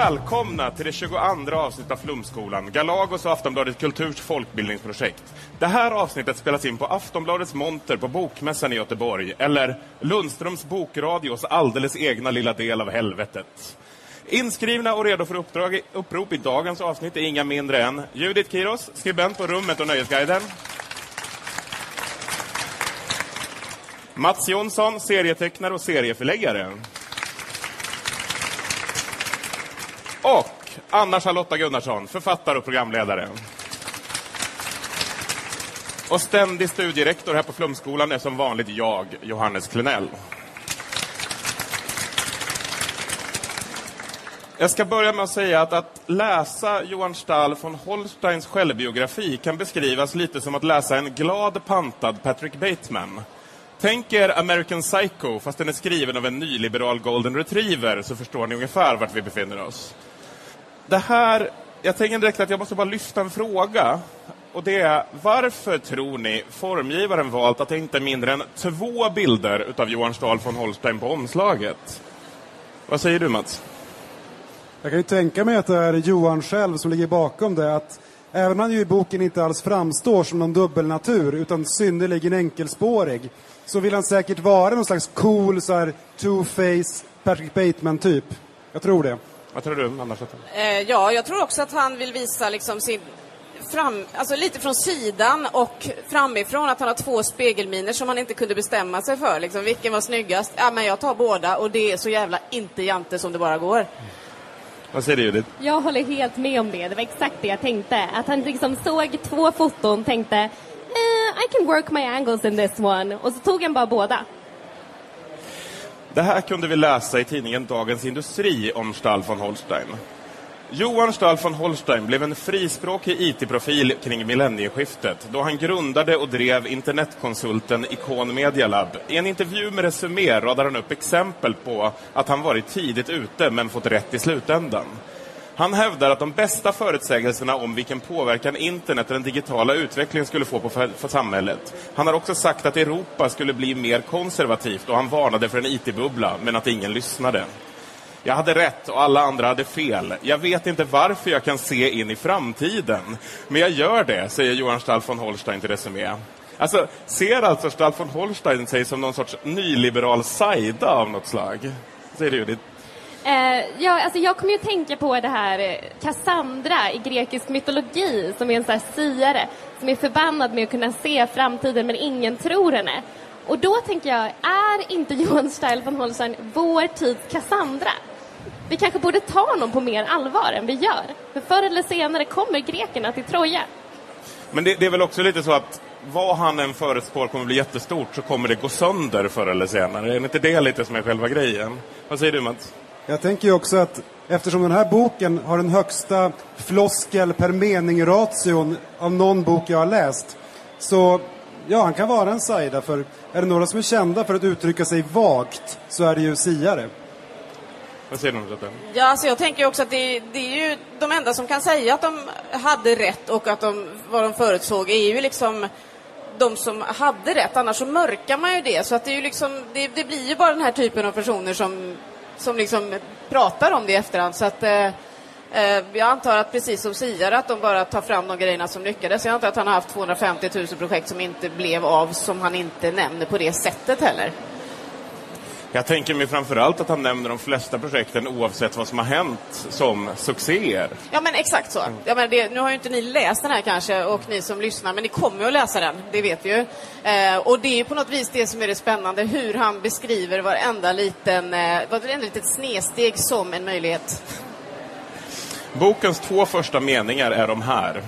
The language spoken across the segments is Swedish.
Välkomna till det 22 avsnittet av Flumskolan, Galagos och Aftonbladet Kulturs folkbildningsprojekt. Det här avsnittet spelas in på Aftonbladets monter på Bokmässan i Göteborg, eller Lundströms bokradios alldeles egna lilla del av helvetet. Inskrivna och redo för uppdrag, upprop i dagens avsnitt är inga mindre än Judith Kiros, skribent på Rummet och Nöjesguiden. Mats Jonsson, serietecknare och serieförläggare. Och Anna Charlotta Gunnarsson, författare och programledare. Och ständig studierektor här på Flumskolan är som vanligt jag, Johannes Klenell. Jag ska börja med att säga att att läsa Johan Stahl von Holsteins självbiografi kan beskrivas lite som att läsa en glad pantad Patrick Bateman. Tänk er American Psycho, fast den är skriven av en nyliberal golden retriever, så förstår ni ungefär vart vi befinner oss. Det här, jag tänker direkt att jag måste bara lyfta en fråga. Och det är, varför tror ni formgivaren valt att det inte är mindre än två bilder utav Johan Stahl von Holstein på omslaget? Vad säger du Mats? Jag kan ju tänka mig att det är Johan själv som ligger bakom det. Att även om han ju i boken inte alls framstår som någon dubbelnatur utan synnerligen enkelspårig så vill han säkert vara någon slags cool så här two-face Patrick Bateman-typ. Jag tror det. Vad tror du, Anna Schatton? Eh, ja, jag tror också att han vill visa liksom sin fram, alltså lite från sidan och framifrån att han har två spegelminer som han inte kunde bestämma sig för. Liksom, vilken var snyggast? Ja, men jag tar båda och det är så jävla inte jante som det bara går. Vad säger du Judith? Jag håller helt med om det. Det var exakt det jag tänkte. Att han liksom såg två foton tänkte eh, I can work my angles in this one. Och så tog han bara båda. Det här kunde vi läsa i tidningen Dagens Industri om Stahl von Holstein. Johan Stahl von Holstein blev en frispråkig IT-profil kring millennieskiftet då han grundade och drev internetkonsulten Icon Media Lab. I en intervju med Resumé radar han upp exempel på att han varit tidigt ute men fått rätt i slutändan. Han hävdar att de bästa förutsägelserna om vilken påverkan internet och den digitala utvecklingen skulle få på för, för samhället. Han har också sagt att Europa skulle bli mer konservativt och han varnade för en IT-bubbla, men att ingen lyssnade. Jag hade rätt och alla andra hade fel. Jag vet inte varför jag kan se in i framtiden. Men jag gör det, säger Johan Stall von Holstein till Resumé. Alltså, ser alltså Stall von Holstein sig som någon sorts nyliberal sajda av något slag? Säger du, det Eh, ja, alltså jag kommer ju att tänka på det här eh, Cassandra i grekisk mytologi som är en sån här siare som är förbannad med att kunna se framtiden men ingen tror henne. Och då tänker jag, är inte Johan Steil von Holstein vår tids Cassandra? Vi kanske borde ta honom på mer allvar än vi gör. För förr eller senare kommer grekerna till Troja. Men det, det är väl också lite så att vad han än förutspår kommer bli jättestort så kommer det gå sönder förr eller senare. Är det inte det lite som är själva grejen? Vad säger du Mats? Jag tänker ju också att eftersom den här boken har den högsta floskel per mening-ration av någon bok jag har läst så ja, han kan vara en sajda för är det några som är kända för att uttrycka sig vagt så är det ju siare. Vad säger du om detta? Ja, alltså jag tänker också att det, det är ju de enda som kan säga att de hade rätt och att de, vad de förutsåg är ju liksom de som hade rätt, annars så mörkar man ju det. Så att det, är ju liksom, det, det blir ju bara den här typen av personer som, som liksom pratar om det i efterhand. Så att, eh, eh jag antar att precis som Siare att de bara tar fram de grejerna som lyckades. Jag antar att han har haft 250 000 projekt som inte blev av, som han inte nämner på det sättet heller. Jag tänker mig framförallt att han nämner de flesta projekten oavsett vad som har hänt som succéer. Ja, men exakt så. Ja, men det, nu har ju inte ni läst den här kanske, och ni som lyssnar, men ni kommer ju att läsa den, det vet vi ju. Eh, och det är ju på något vis det som är det spännande, hur han beskriver varenda liten, eh, varenda litet snedsteg som en möjlighet. Bokens två första meningar är de här.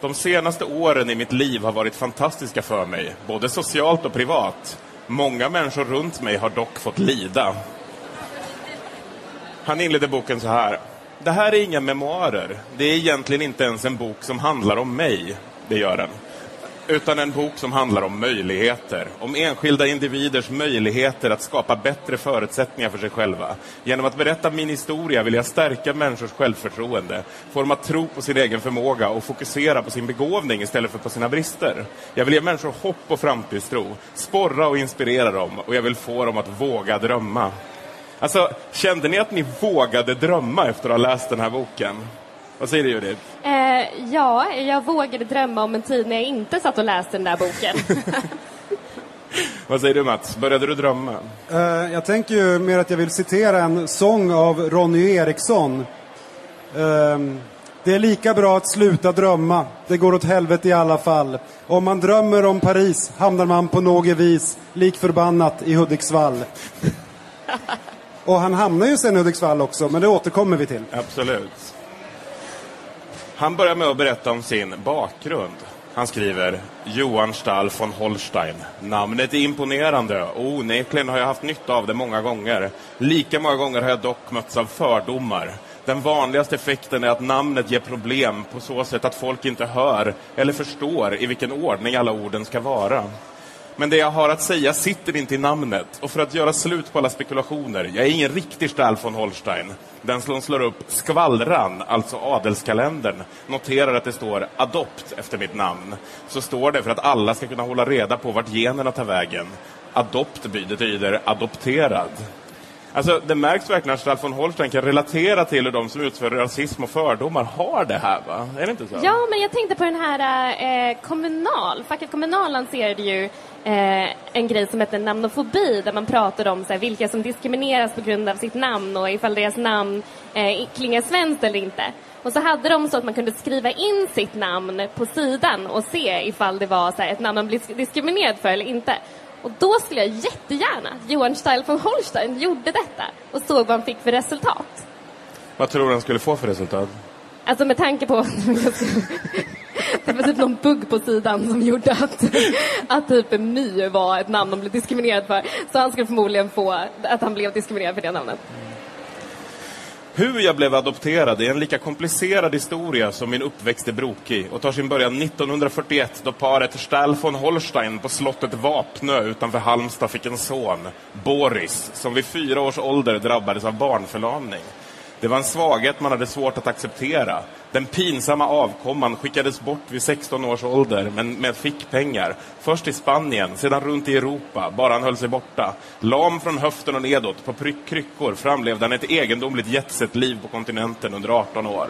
De senaste åren i mitt liv har varit fantastiska för mig, både socialt och privat. Många människor runt mig har dock fått lida. Han inleder boken så här. Det här är inga memoarer. Det är egentligen inte ens en bok som handlar om mig. Det gör den. Utan en bok som handlar om möjligheter. Om enskilda individers möjligheter att skapa bättre förutsättningar för sig själva. Genom att berätta min historia vill jag stärka människors självförtroende. Få dem att tro på sin egen förmåga och fokusera på sin begåvning istället för på sina brister. Jag vill ge människor hopp och framtidstro. Sporra och inspirera dem. Och jag vill få dem att våga drömma. Alltså, kände ni att ni vågade drömma efter att ha läst den här boken? Vad säger du Judith? Eh, ja, jag vågade drömma om en tid när jag inte satt och läste den där boken. Vad säger du Mats? Började du drömma? Eh, jag tänker ju mer att jag vill citera en sång av Ronny Eriksson. Ehm, det är lika bra att sluta drömma. Det går åt helvete i alla fall. Om man drömmer om Paris hamnar man på något vis lik förbannat i Hudiksvall. Och han hamnar ju sen i Hudiksvall också, men det återkommer vi till. Absolut. Han börjar med att berätta om sin bakgrund. Han skriver Johan Stall von Holstein. Namnet är imponerande och onekligen har jag haft nytta av det många gånger. Lika många gånger har jag dock mötts av fördomar. Den vanligaste effekten är att namnet ger problem på så sätt att folk inte hör eller förstår i vilken ordning alla orden ska vara. Men det jag har att säga sitter inte i namnet. Och för att göra slut på alla spekulationer, jag är ingen riktig Stahl von Holstein. Den som slår upp Skvallran, alltså adelskalendern, noterar att det står Adopt efter mitt namn. Så står det för att alla ska kunna hålla reda på vart generna tar vägen. Adopt betyder adopterad. Alltså, det märks verkligen att Stahl von Holstein kan relatera till hur de som utför rasism och fördomar har det här, va? Är det inte så? ja, men jag tänkte på den här eh, eh Kommunal. Facket Kommunal lanserade ju eh, en grej som heter namnofobi där man pratade om så här, vilka som diskrimineras på grund av sitt namn och ifall deras namn eh, klingar svenskt eller inte. Och så hade de så att man kunde skriva in sitt namn på sidan och se ifall det var så här, ett namn man blev diskriminerad för eller inte. Och då skulle jag jättegärna, Johan Steil von Holstein gjorde detta och såg vad han fick för resultat. Vad tror du han skulle få för resultat? Alltså med tanke på det var typ någon bugg på sidan som gjorde att, att typ My var ett namn de blev diskriminerad för. Så han skulle förmodligen få att han blev diskriminerad för det namnet. Hur jag blev adopterad är en lika komplicerad historia som min uppväxt är brokig och tar sin början 1941 då paret Stahl von Holstein på slottet Vapnö utanför Halmstad fick en son, Boris, som vid fyra års ålder drabbades av barnförlamning. Det var en svaghet man hade svårt att acceptera. Den pinsamma avkomman skickades bort vid 16 års ålder men med fickpengar. Först i Spanien, sedan runt i Europa, bara han höll sig borta. Lam från höften och nedåt, på kryckor framlevde han ett egendomligt jetset-liv på kontinenten under 18 år.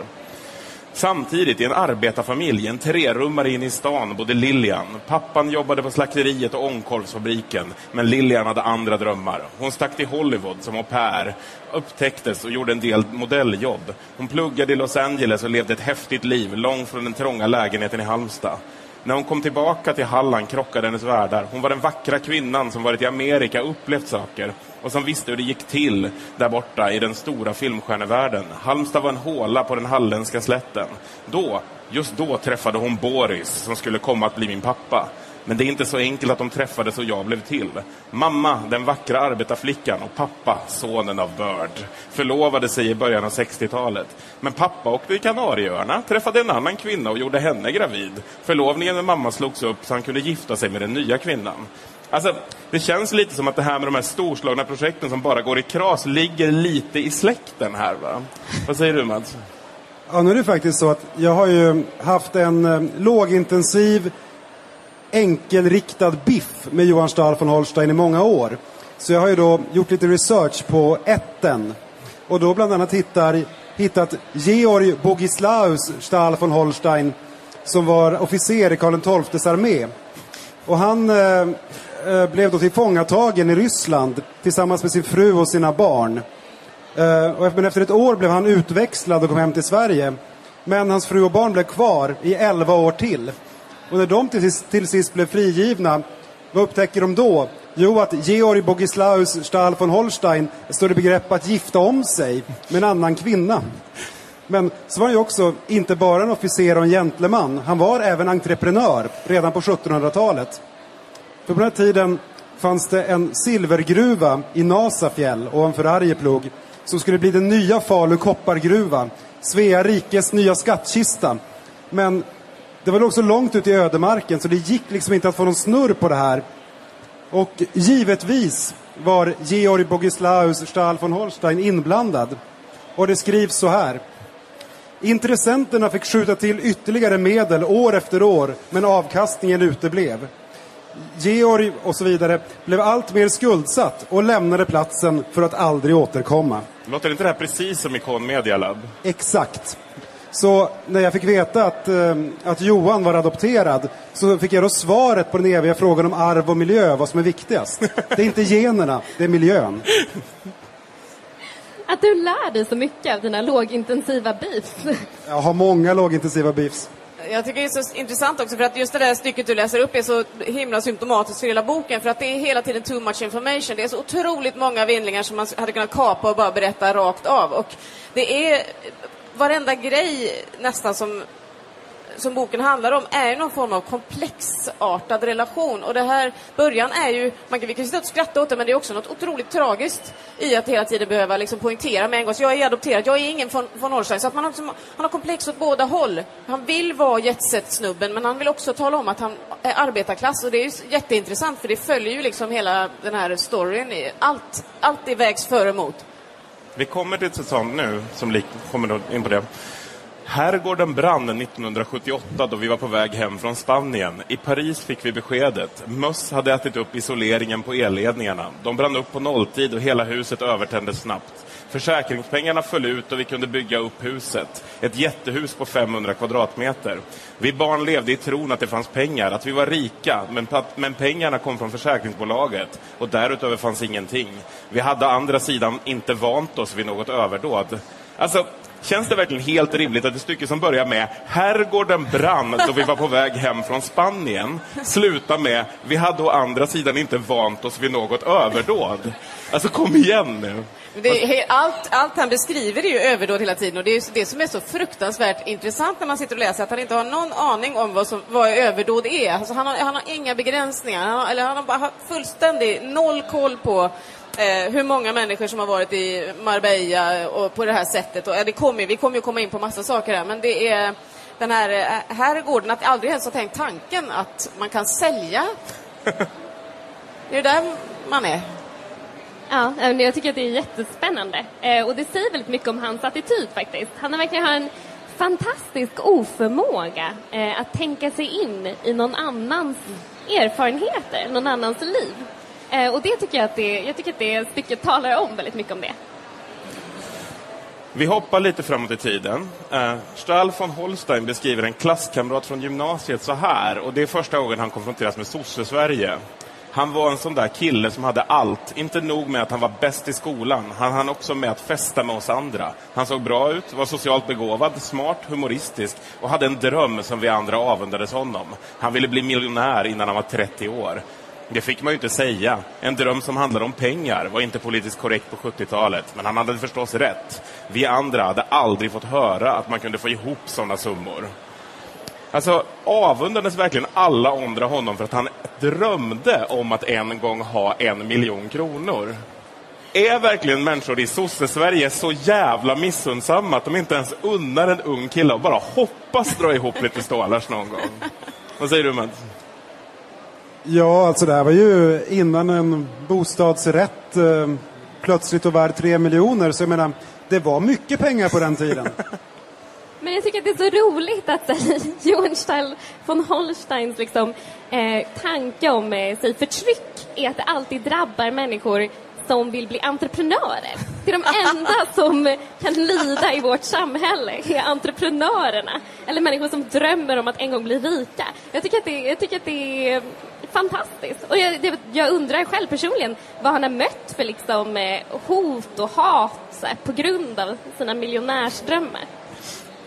Samtidigt i en arbetarfamilj, en trerummare in i stan, bodde Lilian. Pappan jobbade på slakteriet och ångkorvsfabriken, men Lilian hade andra drömmar. Hon stack till Hollywood som au pair, upptäcktes och gjorde en del modelljobb. Hon pluggade i Los Angeles och levde ett häftigt liv, långt från den trånga lägenheten i Halmstad. När hon kom tillbaka till Halland krockade hennes världar. Hon var den vackra kvinnan som varit i Amerika och upplevt saker och som visste hur det gick till där borta i den stora filmstjärnevärlden. Halmstad var en håla på den halländska slätten. Då, just då träffade hon Boris som skulle komma att bli min pappa. Men det är inte så enkelt att de träffades och jag blev till. Mamma, den vackra arbetarflickan, och pappa, sonen av Bird, förlovade sig i början av 60-talet. Men pappa åkte i Kanarieöarna, träffade en annan kvinna och gjorde henne gravid. Förlovningen med mamma slogs upp så han kunde gifta sig med den nya kvinnan. Alltså, det känns lite som att det här med de här storslagna projekten som bara går i kras ligger lite i släkten här. Va? Vad säger du Mats? Ja, nu är det faktiskt så att jag har ju haft en eh, lågintensiv enkelriktad biff med Johan Stahl von Holstein i många år. Så jag har ju då gjort lite research på ätten och då bland annat hittar, hittat Georg Bogislaus Stahl von Holstein som var officer i Karl XIIs armé. Och han eh, eh, blev då tillfångatagen i Ryssland tillsammans med sin fru och sina barn. Eh, och, men efter ett år blev han utväxlad och kom hem till Sverige. Men hans fru och barn blev kvar i elva år till. Och när de till sist, till sist blev frigivna, vad upptäcker de då? Jo, att Georg Bogislaus Stahl von Holstein står i begrepp att gifta om sig med en annan kvinna. Men så var han ju också inte bara en officer och en gentleman. Han var även entreprenör redan på 1700-talet. För på den här tiden fanns det en silvergruva i Nasafjäll ovanför Arjeplog som skulle bli den nya Falu koppargruva, Svea rikes nya skattkista. Men det var också långt ut i ödemarken så det gick liksom inte att få någon snurr på det här. Och givetvis var Georg Bogislaus Stahl von Holstein inblandad. Och det skrivs så här. Intressenterna fick skjuta till ytterligare medel år efter år, men avkastningen uteblev. Georg och så vidare blev allt mer skuldsatt och lämnade platsen för att aldrig återkomma. Låter inte det här precis som Icon Media Lab? Exakt. Så när jag fick veta att, eh, att Johan var adopterad så fick jag då svaret på den eviga frågan om arv och miljö, vad som är viktigast. Det är inte generna, det är miljön. Att du lär dig så mycket av dina lågintensiva beefs. Jag har många lågintensiva beefs. Jag tycker det är så intressant också för att just det där stycket du läser upp är så himla symptomatiskt för hela boken för att det är hela tiden too much information. Det är så otroligt många vindlingar som man hade kunnat kapa och bara berätta rakt av. Och det är varenda grej nästan som som boken handlar om är ju någon form av komplexartad relation. Och det här, början är ju, man kan, vi kan sitta och skratta åt det, men det är också något otroligt tragiskt i att hela tiden behöva liksom poängtera med en gång, så jag är adopterad, jag är ingen von, von Holstein. Så att man har, liksom, han har komplex åt båda håll. Han vill vara jetset-snubben, men han vill också tala om att han är arbetarklass. Och det är ju jätteintressant, för det följer ju liksom hela den här storyn. Allt, allt det vägs för och emot. Vi kommer till ett säsong nu som kommer in på det. Herrgården brann 1978 då vi var på väg hem från Spanien. I Paris fick vi beskedet. Möss hade ätit upp isoleringen på elledningarna. De brann upp på nolltid och hela huset övertändes snabbt. Försäkringspengarna föll ut och vi kunde bygga upp huset. Ett jättehus på 500 kvadratmeter. Vi barn levde i tron att det fanns pengar, att vi var rika, men, men pengarna kom från försäkringsbolaget och därutöver fanns ingenting. Vi hade å andra sidan inte vant oss vid något överdåd. Alltså, Känns det verkligen helt rimligt att ett stycke som börjar med “Herrgården brann då vi var på väg hem från Spanien” slutar med “Vi hade å andra sidan inte vant oss vid något överdåd”? Alltså kom igen nu! Är, allt, allt han beskriver är ju överdåd hela tiden och det är det som är så fruktansvärt intressant när man sitter och läser, att han inte har någon aning om vad, som, vad överdåd är. Alltså han, har, han har inga begränsningar, han har, eller han har bara fullständig noll koll på eh, hur många människor som har varit i Marbella och på det här sättet. Och, ja, det kommer, vi kommer ju komma in på massa saker här, men det är den här eh, herrgården, att aldrig ens har tänkt tanken att man kan sälja. det är där man är. Ja, jag tycker att det är jättespännande. Eh, och det säger väldigt mycket om hans attityd faktiskt. Han har verkligen en fantastisk oförmåga eh, att tänka sig in i någon annans erfarenheter, någon annans liv. Eh, och det tycker jag att det, jag tycker att det stycket talar om väldigt mycket om det. Vi hoppar lite framåt i tiden. Strahl Stahl von Holstein beskriver en klasskamrat från gymnasiet så här, och det är första gången han konfronteras med sosse-Sverige. Han var en sån där kille som hade allt. Inte nog med att han var bäst i skolan, han hann också med att festa med oss andra. Han såg bra ut, var socialt begåvad, smart, humoristisk och hade en dröm som vi andra avundades honom. Han ville bli miljonär innan han var 30 år. Det fick man ju inte säga. En dröm som handlade om pengar var inte politiskt korrekt på 70-talet, men han hade förstås rätt. Vi andra hade aldrig fått höra att man kunde få ihop sådana summor. Alltså, avundades verkligen alla andra honom för att han drömde om att en gång ha en miljon kronor? Är verkligen människor i sosse-Sverige så jävla missundsamma att de inte ens unnar en ung kille att bara hoppas dra ihop lite stålars någon gång? Vad säger du, Mads? Ja, alltså det här var ju innan en bostadsrätt eh, plötsligt var värd tre miljoner. Så jag menar, det var mycket pengar på den tiden. Men jag tycker att det är så roligt att Johan Stahl von Holsteins liksom, eh, tanke om eh, sig förtryck är att det alltid drabbar människor som vill bli entreprenörer. Det är de enda som kan lida i vårt samhälle, är entreprenörerna. Eller människor som drömmer om att en gång bli rika. Jag tycker att det, jag tycker att det är fantastiskt. Och jag, det, jag undrar själv personligen vad han har mött för liksom, eh, hot och hat här, på grund av sina miljonärsdrömmar.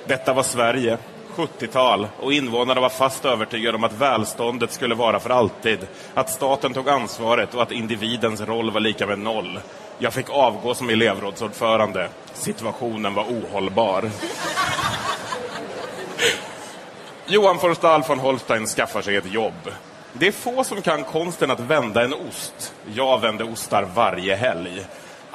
Detta var Sverige, 70-tal, och invånarna var fast övertygade om att välståndet skulle vara för alltid. Att staten tog ansvaret och att individens roll var lika med noll. Jag fick avgå som elevrådsordförande. Situationen var ohållbar. Johan von Stahl von Holstein skaffar sig ett jobb. Det är få som kan konsten att vända en ost. Jag vänder ostar varje helg.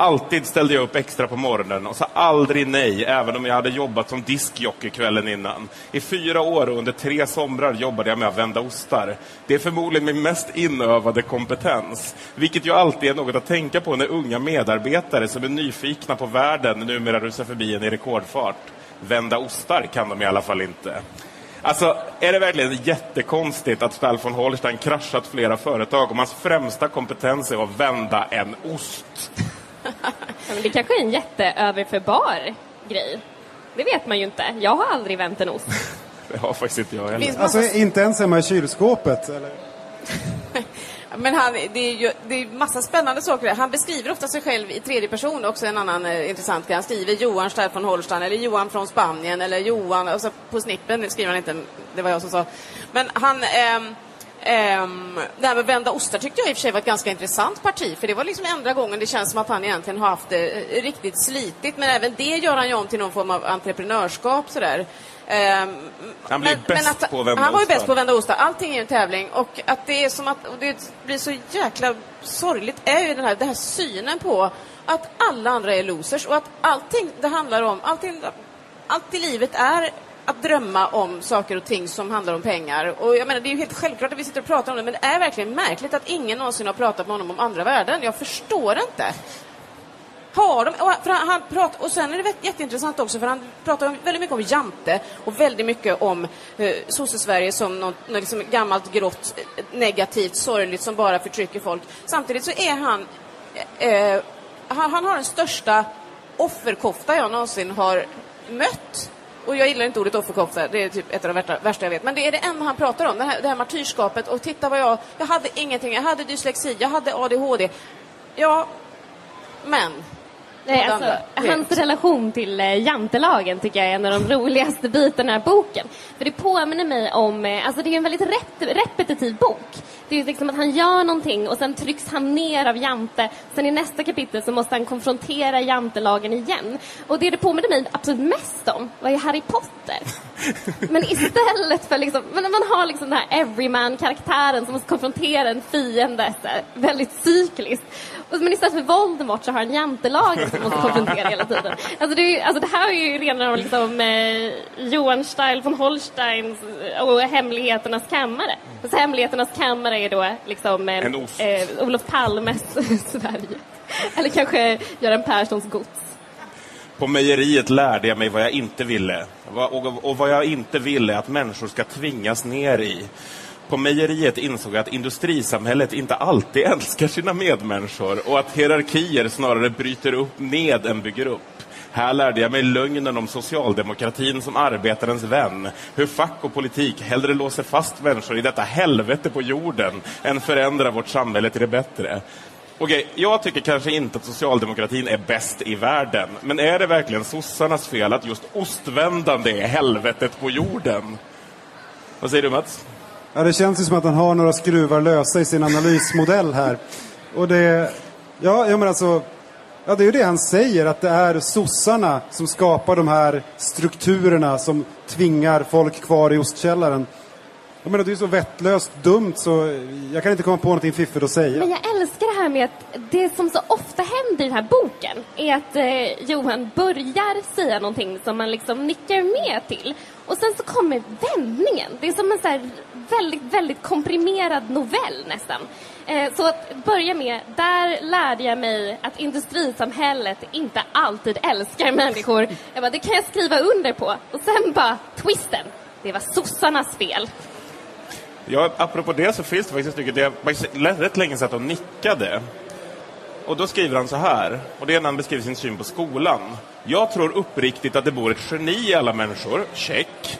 Alltid ställde jag upp extra på morgonen och sa aldrig nej, även om jag hade jobbat som diskjockey kvällen innan. I fyra år och under tre somrar jobbade jag med att vända ostar. Det är förmodligen min mest inövade kompetens, vilket ju alltid är något att tänka på när unga medarbetare som är nyfikna på världen numera rusar förbi en i rekordfart. Vända ostar kan de i alla fall inte. Alltså, är det verkligen jättekonstigt att Stahl von Holstein kraschat flera företag om hans främsta kompetens är att vända en ost? Ja, men det kanske är en jätteöverförbar grej. Det vet man ju inte. Jag har aldrig vänt en ost. Det har faktiskt inte jag heller. Massa Alltså inte ens hemma i kylskåpet? Eller? Men han, det är ju det är massa spännande saker där. Han beskriver ofta sig själv i tredje person, också en annan eh, intressant grej. Han skriver Johan Stark från Holstein eller Johan från Spanien eller Johan, och så på snippen skriver han inte, det var jag som sa. Men han, ehm, ehm, det här med vända ostar tyckte jag i och för sig var ett ganska intressant parti, för det var liksom enda gången det känns som att han egentligen har haft det eh, riktigt slitigt, men även det gör han ju om till någon form av entreprenörskap sådär. Ehm, Han blir bäst på att vända Han var ju bäst på att vända ostar. Allting är ju en tävling. Och att det är som att och det blir så jäkla sorgligt är ju den här, den här synen på att alla andra är losers och att allting det handlar om, allting, allt i livet är att drömma om saker och ting som handlar om pengar. Och jag menar, det är ju helt självklart att vi sitter och pratar om det, men det är verkligen märkligt att ingen någonsin har pratat med honom om andra värden. Jag förstår inte. Har de, och, han, han pratar, och sen är det jätteintressant också för han pratar om, väldigt mycket om Jante och väldigt mycket om eh, sosse-Sverige som något, något liksom gammalt, grått, eh, negativt, sorgligt som bara förtrycker folk. Samtidigt så är han, eh, eh han, han har den största offerkofta jag någonsin har mött. Och jag gillar inte ordet offerkofta, det är typ ett av de värsta, jag vet. Men det är det enda han pratar om, det här, det här martyrskapet. Och titta vad jag, jag hade ingenting, jag hade dyslexi, jag hade ADHD. Ja, men Nej, alltså, hans relation till eh, jantelagen tycker jag är en av de roligaste bitarna i boken. För det påminner mig om, eh, alltså det är en väldigt rep repetitiv bok. Det är liksom att han gör någonting och sen trycks han ner av Jante. Sen i nästa kapitel så måste han konfrontera jantelagen igen. Och det det påminner mig absolut mest om var ju Harry Potter. Men istället för liksom, men man har liksom den här everyman-karaktären som måste konfrontera en fiende så här, väldigt cykliskt. Men istället för Voldemort så har han jantelagen som måste konfrontera hela tiden. Alltså det, är, alltså det här är ju rena liksom, eh, Johan Steil von Holsteins eh, och Hemligheternas kammare. Så Hemligheternas kammare är då liksom eh, eh, Olof Palmes Sverige. Eller kanske Göran Perssons gods. På mejeriet lärde jag mig vad jag inte ville. Och vad jag inte ville att människor ska tvingas ner i. På mejeriet insåg jag att industrisamhället inte alltid älskar sina medmänniskor och att hierarkier snarare bryter upp ned än bygger upp. Här lärde jag mig lögnen om socialdemokratin som arbetarens vän. Hur fack och politik hellre låser fast människor i detta helvete på jorden än förändrar vårt samhälle till det bättre. Okej, jag tycker kanske inte att socialdemokratin är bäst i världen. Men är det verkligen sossarnas fel att just ostvändande är helvetet på jorden? Vad säger du Mats? Ja, det känns ju som att han har några skruvar lösa i sin analysmodell här. Och det... Ja, ja men alltså... Ja, det är ju det han säger, att det är sossarna som skapar de här strukturerna som tvingar folk kvar i ostkällaren. Jag menar, det är ju så vettlöst dumt så jag kan inte komma på någonting fiffigt att säga. Men jag älskar det här med att det som så ofta händer i den här boken är att eh, Johan börjar säga någonting som man liksom nickar med till. Och sen så kommer vändningen. Det är som en så här väldigt, väldigt komprimerad novell nästan. Eh, så att börja med, där lärde jag mig att industrisamhället inte alltid älskar människor. Jag bara, det kan jag skriva under på. Och sen bara, twisten. Det var sossarnas fel. Ja, apropå det så finns det faktiskt ett stycke där jag faktiskt rätt länge satt och nickade. Och då skriver han så här, och det är när han beskriver sin syn på skolan. Jag tror uppriktigt att det bor ett geni i alla människor, check.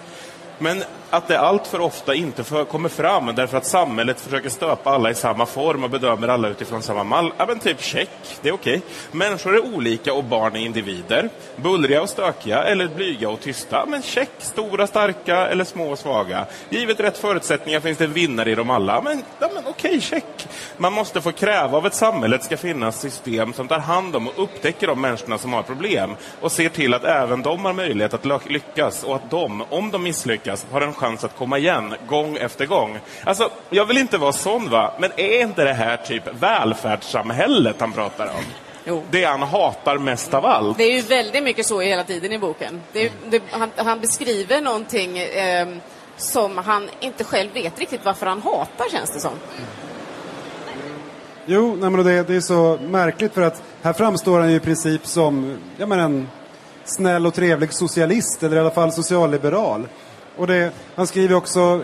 Men att det allt för ofta inte för, kommer fram därför att samhället försöker stöpa alla i samma form och bedömer alla utifrån samma mall. Ja, men typ check, det är okej. Människor är olika och barn är individer. Bullriga och stökiga eller blyga och tysta. Men check, stora, starka eller små och svaga. Givet rätt förutsättningar finns det vinnare i dem alla. Men, ja, men okej, check. Man måste få kräva av ett samhälle att det ska finnas system som tar hand om och upptäcker de människorna som har problem och ser till att även de har möjlighet att lyckas och att de, om de misslyckas, har en chans att komma igen gång efter gång. Alltså, jag vill inte vara sån va, men är inte det här typ välfärdssamhället han pratar om? Jo. Det han hatar mest av allt. Det är ju väldigt mycket så hela tiden i boken. Det är, det, han, han beskriver någonting eh, som han inte själv vet riktigt varför han hatar, känns det som. Jo, nej, men det, det är så märkligt för att här framstår han ju i princip som ja, men en snäll och trevlig socialist, eller i alla fall socialliberal. Och det, han skriver också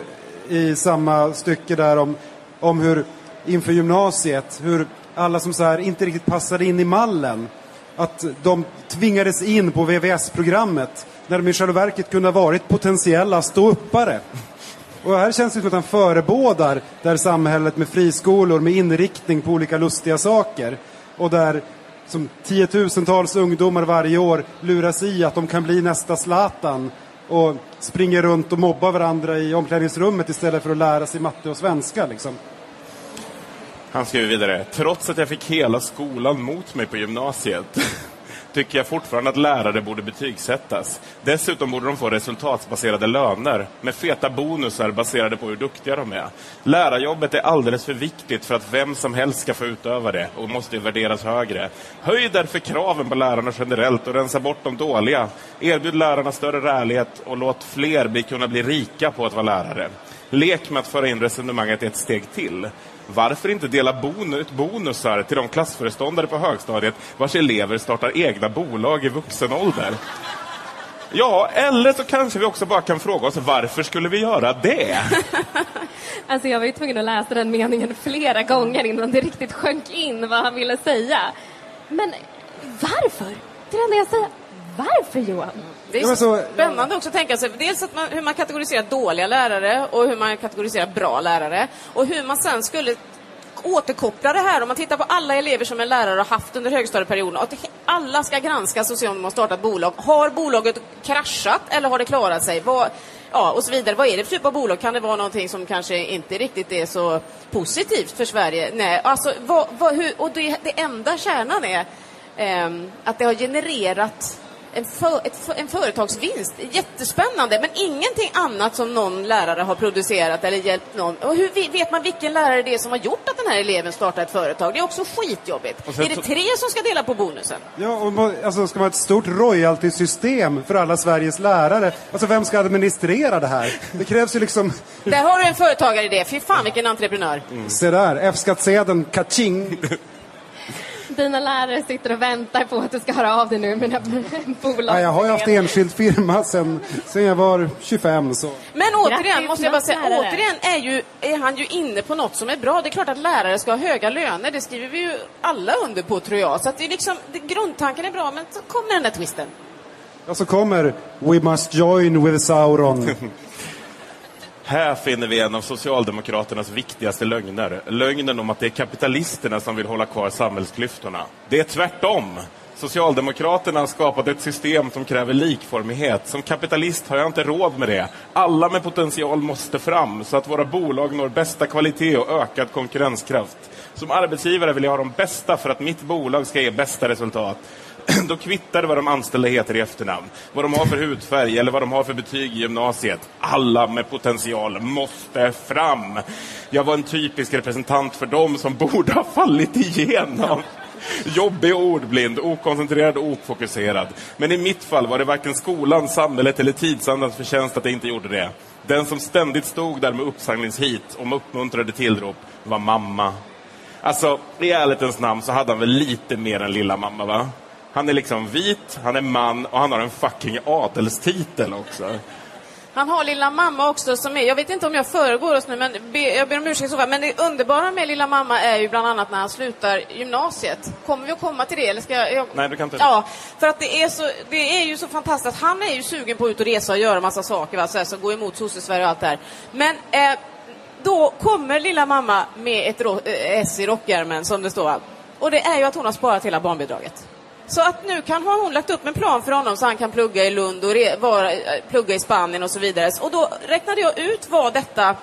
i samma stycke där om, om hur inför gymnasiet, hur alla som så här inte riktigt passade in i mallen, att de tvingades in på VVS-programmet när de i själva verket kunde ha varit potentiella ståuppare. Och här känns det som att han förebådar det här samhället med friskolor med inriktning på olika lustiga saker och där som tiotusentals ungdomar varje år luras i att de kan bli nästa Zlatan och springer runt och mobbar varandra i omklädningsrummet istället för att lära sig matte och svenska. Liksom. Han skriver vidare. Trots att jag fick hela skolan mot mig på gymnasiet tycker jag fortfarande att lärare borde betygsättas. Dessutom borde de få resultatbaserade löner med feta bonusar baserade på hur duktiga de är. Lärarjobbet är alldeles för viktigt för att vem som helst ska få utöva det och måste värderas högre. Höj därför kraven på lärarna generellt och rensa bort de dåliga. Erbjud lärarna större rärlighet och låt fler bli, kunna bli rika på att vara lärare. Lek med att föra in resonemanget ett steg till. Varför inte dela bon ut bonusar till de klassföreståndare på högstadiet vars elever startar egna bolag i vuxen ålder? Ja, eller så kanske vi också bara kan fråga oss varför skulle vi göra det? Alltså jag var ju tvungen att läsa den meningen flera gånger innan det riktigt sjönk in vad han ville säga. Men varför? Det är det enda jag säger. Varför Johan? Det är Ja, så spännande också att tänka sig, dels att man, hur man kategoriserar dåliga lärare och hur man kategoriserar bra lärare och hur man sen skulle återkoppla det här om man tittar på alla elever som en lärare har haft under högstadieperioden att alla ska granskas och se om de har startat bolag. Har bolaget kraschat eller har det klarat sig? Vad, ja, och så vidare. Vad är det för typ av bolag? Kan det vara någonting som kanske inte riktigt är så positivt för Sverige? Nej, alltså, vad, vad, hur, och det, det enda kärnan är ehm, att det har genererat en, för, ett, en företagsvinst. Jättespännande, men ingenting annat som någon lärare har producerat eller hjälpt någon. Och hur vet man vilken lärare det är som har gjort att den här eleven startar ett företag? Det är också skitjobbigt. Är det tre som ska dela på bonusen? Ja, och man- alltså, ska man ha ett stort royalty-system för alla Sveriges lärare? Alltså vem ska administrera det här? Det krävs ju liksom, Där har du en företagaridé. Fy fan vilken entreprenör. se där, F-skattsedeln, kaching. Dina lärare sitter och väntar på att du ska höra av dig nu med dina bolag. Ja, jag har ju haft enskild firma sen, sen jag var 25 så. Men återigen, måste jag bara säga, lärare. återigen är, ju, är han ju inne på något som är bra. Det är klart att lärare ska ha höga löner, det skriver vi ju alla under på tror jag. Så att det är liksom, det, grundtanken är bra, men så kommer den där twisten. Och så kommer We must join with Sauron. Här finner vi en av Socialdemokraternas viktigaste lögner. Lögnen om att det är kapitalisterna som vill hålla kvar samhällsklyftorna. Det är tvärtom. Socialdemokraterna har skapat ett system som kräver likformighet. Som kapitalist har jag inte råd med det. Alla med potential måste fram så att våra bolag når bästa kvalitet och ökad konkurrenskraft. Som arbetsgivare vill jag ha de bästa för att mitt bolag ska ge bästa resultat. Då kvittar det vad de anställda heter i efternamn, vad de har för hudfärg eller vad de har för betyg i gymnasiet. Alla med potential måste fram. Jag var en typisk representant för dem som borde ha fallit igenom. Jobbig och ordblind, okoncentrerad och ofokuserad. Men i mitt fall var det varken skolan, samhället eller tidsandans förtjänst att jag inte gjorde det. Den som ständigt stod där med uppsamlingshit och med uppmuntrade tillrop var mamma. Alltså, i ärlighetens namn så hade han väl lite mer än lilla mamma, va? Han är liksom vit, han är man och han har en fucking adelstitel också. Han har lilla mamma också som är, jag vet inte om jag föregår oss nu, men be, jag ber om ursäkt så men det underbara med lilla mamma är ju bland annat när han slutar gymnasiet. Kommer vi att komma till det eller ska jag? jag... Nej, du kan inte. Ja, för att det är, så, det är ju så fantastiskt. Han är ju sugen på att ut och resa och göra massa saker, va? Så här, som går emot sosse-Sverige och allt det här. Men eh, då kommer lilla mamma med ett ro- eh, S i rockärmen, som det står. Och det är ju att hon har sparat hela barnbidraget. Så att nu kan, har hon lagt upp en plan för honom så han kan plugga i Lund och re, vara, plugga i Spanien och så vidare. Och då räknade jag ut vad detta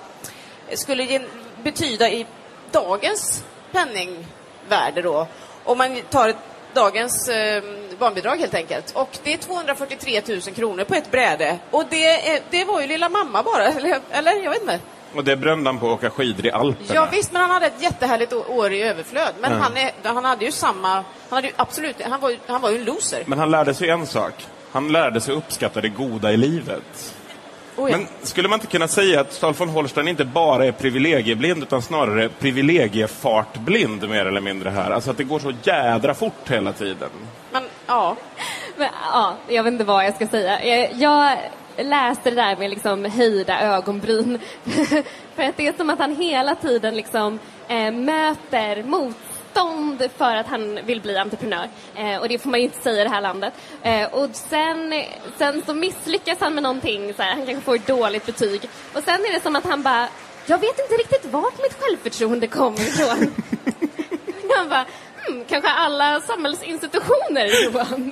skulle ge, betyda i dagens penningvärde då. Om man tar ett, dagens eh, barnbidrag helt enkelt. Och det är 243 000 kronor på ett bräde. Och det, är, det var ju lilla mamma bara, eller, eller jag vet inte. Och det brände han på att åka skidor i Alperna. Ja visst, men han hade ett jättehärligt år i överflöd. Men han, är, han hade ju samma... Han hade ju absolut... Han var ju, han var ju en loser. Men han lärde sig en sak. Han lärde sig uppskatta det goda i livet. Oh, ja. Men skulle man inte kunna säga att Stahl von Holstein inte bara är privilegieblind utan snarare privilegiefartblind mer eller mindre här? Alltså att det går så jädra fort hela tiden. men ja. Men, ja, jag vet inte vad jag ska säga. Jag, jag läste det där med liksom höjda ögonbryn. för att det är som att han hela tiden liksom, eh, möter motstånd för att han vill bli entreprenör. Eh, och det får man ju inte säga i det här landet. Eh, och sen, sen så misslyckas han med någonting, så här, han kanske får ett dåligt betyg. Och sen är det som att han bara, jag vet inte riktigt vart mitt självförtroende kommer ifrån. han bara, hmm, kanske alla samhällsinstitutioner, Johan.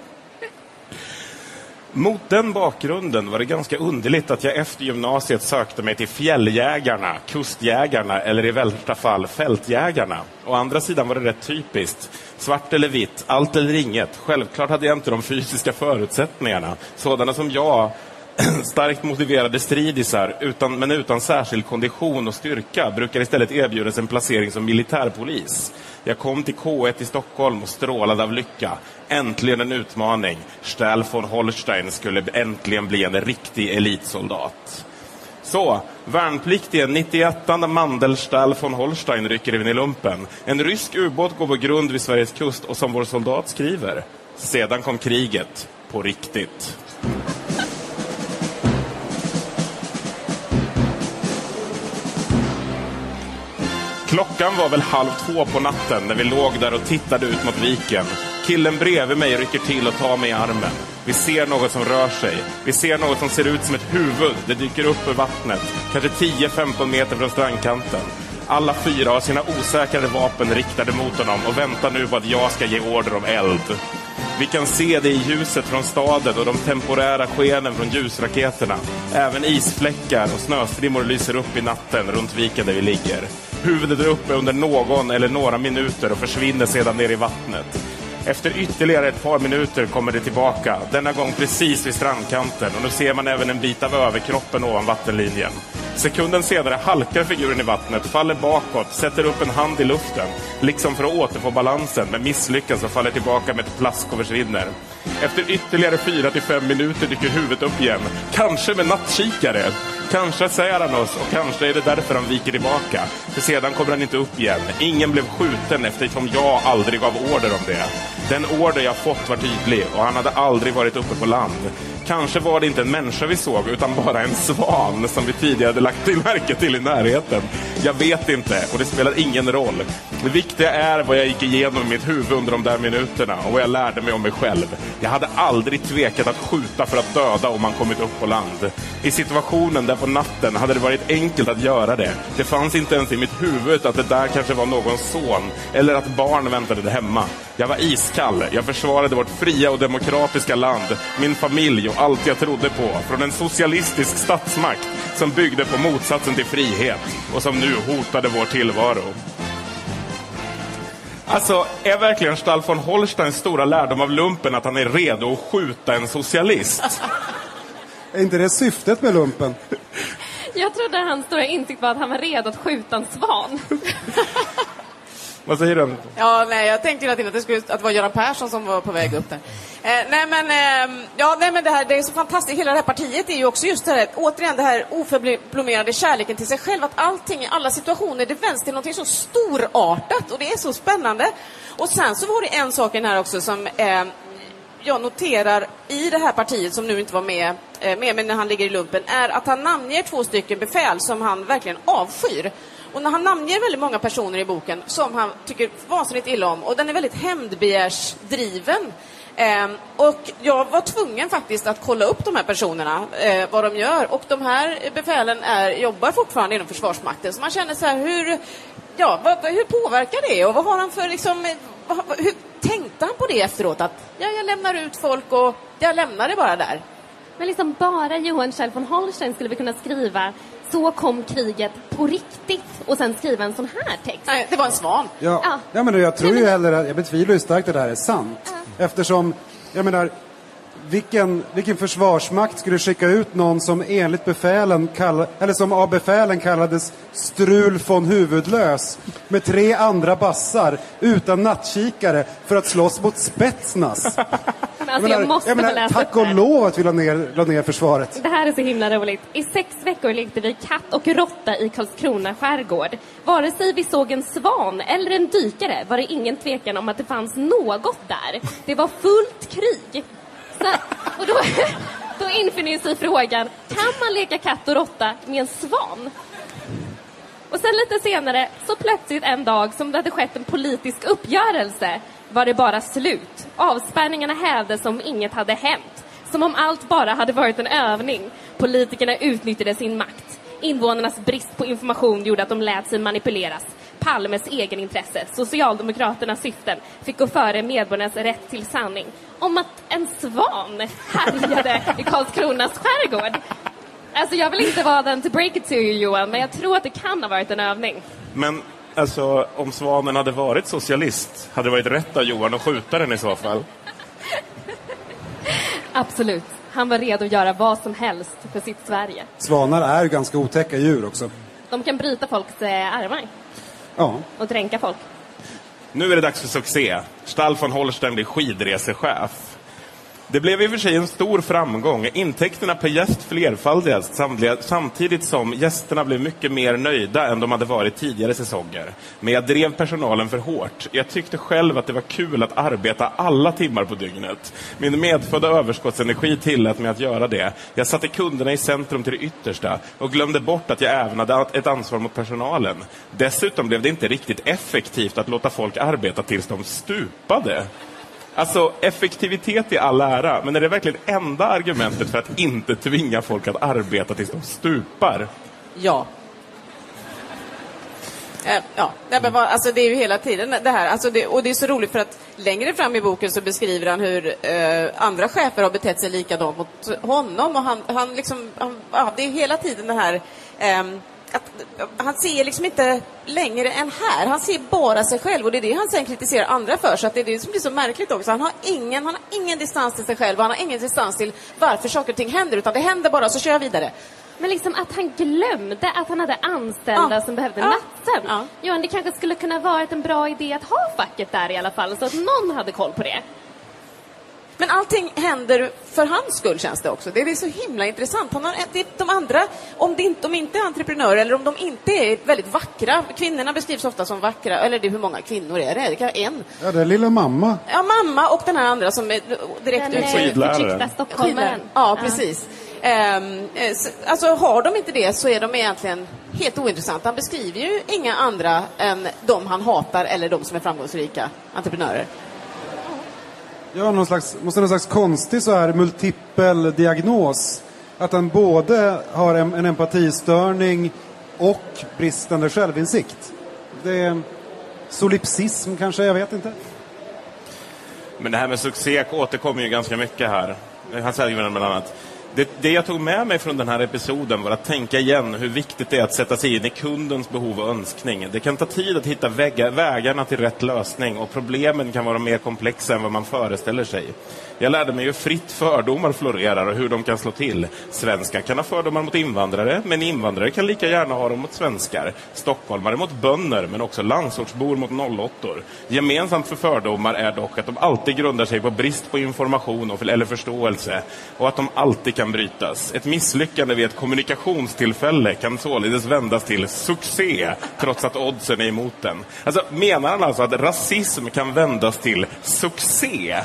Mot den bakgrunden var det ganska underligt att jag efter gymnasiet sökte mig till fjälljägarna, kustjägarna eller i värsta fall fältjägarna. Å andra sidan var det rätt typiskt. Svart eller vitt, allt eller inget. Självklart hade jag inte de fysiska förutsättningarna. Sådana som jag, starkt motiverade stridisar, utan, men utan särskild kondition och styrka, brukar istället erbjudas en placering som militärpolis. Jag kom till K1 i Stockholm och strålade av lycka. Äntligen en utmaning. Stahl von Holstein skulle äntligen bli en riktig elitsoldat. Så, värnpliktige 91 Mandelstahl von Holstein rycker in i lumpen. En rysk ubåt går på grund vid Sveriges kust och som vår soldat skriver. Sedan kom kriget. På riktigt. Klockan var väl halv två på natten när vi låg där och tittade ut mot viken. Killen bredvid mig rycker till och tar mig i armen. Vi ser något som rör sig. Vi ser något som ser ut som ett huvud. Det dyker upp ur vattnet. Kanske 10-15 meter från strandkanten. Alla fyra har sina osäkrade vapen riktade mot honom och väntar nu på att jag ska ge order om eld. Vi kan se det i ljuset från staden och de temporära skenen från ljusraketerna. Även isfläckar och snöstrimmor lyser upp i natten runt viken där vi ligger. Huvudet är uppe under någon eller några minuter och försvinner sedan ner i vattnet. Efter ytterligare ett par minuter kommer det tillbaka, denna gång precis vid strandkanten och nu ser man även en bit av överkroppen ovan vattenlinjen. Sekunden senare halkar figuren i vattnet, faller bakåt, sätter upp en hand i luften, liksom för att återfå balansen, men misslyckas och faller tillbaka med ett plask och försvinner. Efter ytterligare fyra till fem minuter dyker huvudet upp igen, kanske med nattkikare. Kanske ser han oss och kanske är det därför han viker tillbaka. För sedan kommer han inte upp igen. Ingen blev skjuten eftersom jag aldrig gav order om det. Den order jag fått var tydlig och han hade aldrig varit uppe på land. Kanske var det inte en människa vi såg utan bara en svan som vi tidigare hade lagt till märke till i närheten. Jag vet inte och det spelar ingen roll. Det viktiga är vad jag gick igenom i mitt huvud under de där minuterna och vad jag lärde mig om mig själv. Jag hade aldrig tvekat att skjuta för att döda om man kommit upp på land. I situationen där på natten hade det varit enkelt att göra det. Det fanns inte ens i mitt huvud att det där kanske var någons son eller att barn väntade där hemma. Jag var iskall. Jag försvarade vårt fria och demokratiska land, min familj och allt jag trodde på från en socialistisk statsmakt som byggde på motsatsen till frihet och som nu hotade vår tillvaro. Alltså, är verkligen Stahl von Holsteins stora lärdom av lumpen att han är redo att skjuta en socialist? Är inte det syftet med lumpen? Jag trodde hans stora insikt var att han var redo att skjuta en svan. Vad säger du? Ja, nej, jag tänkte hela tiden att det, skulle, att det var Göran Persson som var på väg upp där. Eh, nej, men, eh, ja, nej, men det, här, det är så fantastiskt. Hela det här partiet är ju också just det här, återigen det här oförblommerade kärleken till sig själv. Att allting i alla situationer, det vänds till någonting så storartat och det är så spännande. Och sen så var det en sak i den här också som eh, jag noterar i det här partiet som nu inte var med, eh, med men när han ligger i lumpen, är att han namnger två stycken befäl som han verkligen avskyr. Och när han namnger väldigt många personer i boken som han tycker vansinnigt illa om och den är väldigt hämndbegärsdriven. Eh, och jag var tvungen faktiskt att kolla upp de här personerna, eh, vad de gör. Och de här befälen är, jobbar fortfarande inom Försvarsmakten. Så man känner så här, hur, ja, vad, hur påverkar det? Och vad har han för liksom, vad, vad- hur tänkte han på det efteråt? Att ja, jag lämnar ut folk och jag lämnar det bara där. Men liksom bara Johan Kjell von Holstein skulle vi kunna skriva så kom kriget på riktigt och sen skriva en sån här text. Nej, det var en svan. Ja, Ja. ja. men jag tror ju heller att, jag betvivlar ju starkt att det här är sant. Eftersom, jag menar, vilken, vilken försvarsmakt skulle skicka ut någon som enligt befälen kall, eller som av befälen kallades Strul von Huvudlös med tre andra bassar utan nattkikare för att slåss mot Spetsnaz? Alltså, jag, måste jag menar, läsa tack upp det och lov att vi la ner, la ner försvaret. Det här är så himla roligt. I sex veckor lekte vi katt och råtta i Karlskrona skärgård. Vare sig vi såg en svan eller en dykare var det ingen tvekan om att det fanns något där. Det var fullt krig. Så, och då, då infinner sig frågan, kan man leka katt och råtta med en svan? Och sen lite senare, så plötsligt en dag som det hade skett en politisk uppgörelse, var det bara slut. Avspärrningarna hävdes som inget hade hänt. Som om allt bara hade varit en övning. Politikerna utnyttjade sin makt. Invånarnas brist på information gjorde att de lät sig manipuleras. Palmes egenintresse, Socialdemokraternas syften fick gå före medborgarnas rätt till sanning. Om att en svan härjade i Karlskronas skärgård. Alltså jag vill inte vara den to break it to you Johan, men jag tror att det kan ha varit en övning. Men alltså, om Svanen hade varit socialist, hade det varit rätt av Johan att skjuta den i så fall? Absolut. Han var redo att göra vad som helst för sitt Sverige. Svanar är ganska otäcka djur också. De kan bryta folks eh, armar Ja. och dränka folk. Nu är det dags för succé. Stall von Holstein blir skidresechef. Det blev i och för sig en stor framgång. Intäkterna per gäst flerfaldigades samtidigt som gästerna blev mycket mer nöjda än de hade varit tidigare säsonger. Men jag drev personalen för hårt. Jag tyckte själv att det var kul att arbeta alla timmar på dygnet. Min medfödda överskottsenergi tillät mig att göra det. Jag satte kunderna i centrum till det yttersta och glömde bort att jag även hade ett ansvar mot personalen. Dessutom blev det inte riktigt effektivt att låta folk arbeta tills de stupade. Alltså, effektivitet i all ära, men är det verkligen enda argumentet för att inte tvinga folk att arbeta tills de stupar? Ja. Eh, ja, men vad- alltså det är ju hela tiden det här. Alltså det, och det är så roligt för att längre fram i boken så beskriver han hur eh, andra chefer har betett sig likadant mot honom. Och han, han liksom, han, ja, det är hela tiden det här eh, att, han ser liksom inte längre än här. Han ser bara sig själv och det är det han sen kritiserar andra för. Så att det är det som blir så märkligt också. Han har ingen, han har ingen distans till sig själv och han har ingen distans till varför saker och ting händer. Utan det händer bara så kör jag vidare. Men liksom att han glömde att han hade anställda Ja. som behövde Ja. nattsömn. Ja. Johan, det kanske skulle kunna varit en bra idé att ha facket där i alla fall, så att någon hade koll på det. Men allting händer för hans skull känns det också. Det är så himla intressant. Han har, det, de andra, om de inte, de inte är entreprenörer eller om de inte är väldigt vackra, kvinnorna beskrivs ofta som vackra, eller det, hur många kvinnor är det? Det kan en. Ja, det är lilla mamma. Ja, mamma och den här andra som är direkt Den utsedd. eh, Skidlärare. förtryckta stockholmaren. Ja, precis. Så- alltså har de inte det så är de egentligen helt ointressanta. Han beskriver ju inga andra än de han hatar eller de som är framgångsrika entreprenörer. Ja, någon slags, måste någon slags konstig så här multipel diagnos. Att han både har en, en empatistörning och bristande självinsikt. Det är solipsism kanske, jag vet inte. Men det här med succé återkommer ju ganska mycket här. Han säger ju bland annat det, det jag tog med mig från den här episoden var att tänka igen hur viktigt det är att sätta sig in i kundens behov och önskning. Det kan ta tid att hitta vägga, vägarna till rätt lösning och problemen kan vara mer komplexa än vad man föreställer sig. Jag lärde mig hur fritt fördomar florerar och hur de kan slå till. Svenskar kan ha fördomar mot invandrare, men invandrare kan lika gärna ha dem mot svenskar. Stockholmare mot bönder, men också landsortsbor mot 08 Gemensamt för fördomar är dock att de alltid grundar sig på brist på information och, eller förståelse och att de alltid kan brytas. Ett misslyckande vid ett kommunikationstillfälle kan således vändas till succé, trots att oddsen är emot den. Alltså, menar han alltså att rasism kan vändas till succé?